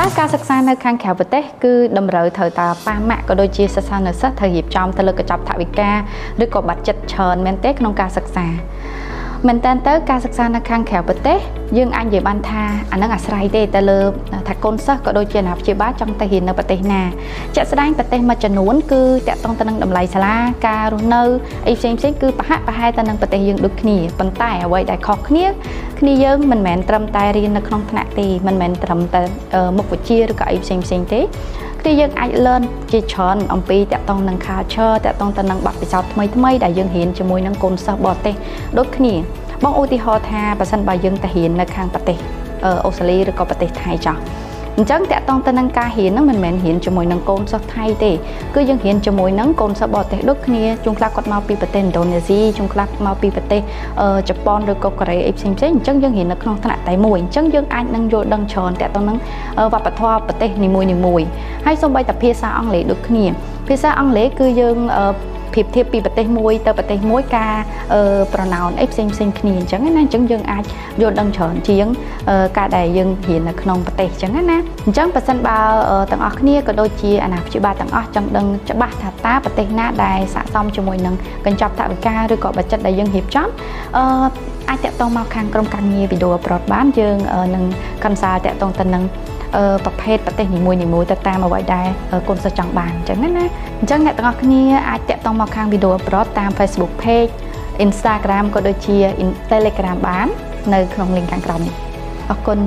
តើការសិក្សានៅខាងក្រៅប្រទេសគឺតម្រូវត្រូវតាប៉ះម៉ាក់ក៏ដូចជាសិស្សានុសិស្សត្រូវរៀបចំទៅលើកញ្ចប់ថវិកាឬក៏បាត់ចិត្តច្រើនមែនទេក្នុងការសិក្សា មែនតើទៅការសិក្សានៅខាងក្រៅប្រទេសយើងអាចនិយាយបានថាអានឹងអាស្រ័យទេទៅលើថាកូនសិស្សក៏ដូចជាអាណាព្យាបាលចង់ទៅរៀននៅប្រទេសណាជាក់ស្ដែងប្រទេសមួយចំនួនគឺតាក់ទងទៅនឹងតម្លៃសាលាការរស់នៅអីផ្សេងផ្សេងគឺប្រហាក់ប្រហែលទៅនឹងប្រទេសយើងដូចគ្នាប៉ុន្តែអ្វីដែលខុសគ្នាគ្នាយើងមិនមែនត្រឹមតែរៀននៅក្នុងថ្នាក់ទេមិនមែនត្រឹមតែមុខវិជ្ជាឬក៏អីផ្សេងផ្សេងទេ គឺយើងអាច learn ជាច្រើនអំពីតកតងនឹង culture តកតងទៅនឹងបទពិសោធន៍ថ្មីថ្មីដែលយើងរៀនជាមួយនឹងកូនសិស្សបរទេសដូចគ្នាបងឧទាហរណ៍ថាបើសិនបើយើងទៅរៀននៅខាងប្រទេសអូស្ត្រាលីឬក៏ប្រទេសថៃចោះ អញ្ចឹងតកតងទៅនឹងការរៀនហ្នឹងមិនមែនរៀនជាមួយនឹងកូនសិស្សថៃទេគឺយើងរៀនជាមួយនឹងកូនសិស្សបរទេសដូចគ្នាជួនខ្លះគាត់មកពីប្រទេសឥណ្ឌូនេស៊ីជួនខ្លះមកពីប្រទេសជប៉ុនឬក៏កូរ៉េអីផ្សេងផ្សេងអញ្ចឹងយើងរៀននៅក្នុងថ្នាក់តែមួយអញ្ចឹងយើងអាចនឹងយល់ដឹងច្រើនតកតងនឹងវប្បធម៌ប្រទេសនីមួយៗហើយសូម្បីតែភាសាអង់គ្លេសដូចគ្នាភាសាអង់គ្លេសគឺយើង ប្រៀបធៀបពីប្រទេសមួយទៅប្រទេសមួយការប្រណោនអីផ្សេងផ្សេងគ្នាអញ្ចឹងណាអញ្ចឹងយើងអាចយល់ដឹងច្រើនជាងការដែលយើងរៀននៅក្នុងប្រទេសអញ្ចឹងណាអញ្ចឹងបើសិនបើទាំងអស់គ្នាក៏ដូចជាអាណាព្យាបាលទាំងអស់ចង់ដឹងច្បាស់ថាតើប្រទេសណាដែលស័ក្តិសមជាមួយនឹងកញ្ចប់ថវិកាឬក៏បច្ចិតដែលយើងរៀបចំអឺអាចតាក់ទងមកខាងក្រុមការងារវីដេអូប្រតបានយើងនឹង consult តាក់ទងទៅនឹង ប្រភេទប្រទេសនីមួយៗទៅតាមអ្វីដែលកូនសិស្សចង់បានអញ្ចឹងណាអញ្ចឹងអ្នកទាំងអស់គ្នាអាចតាក់ទងមកខាងវីដេអូប្រតតាម Facebook Page Instagram ក៏ដូចជា Telegram បាន នៅក្នុង link ខាងក្រោមនេះអរគុណ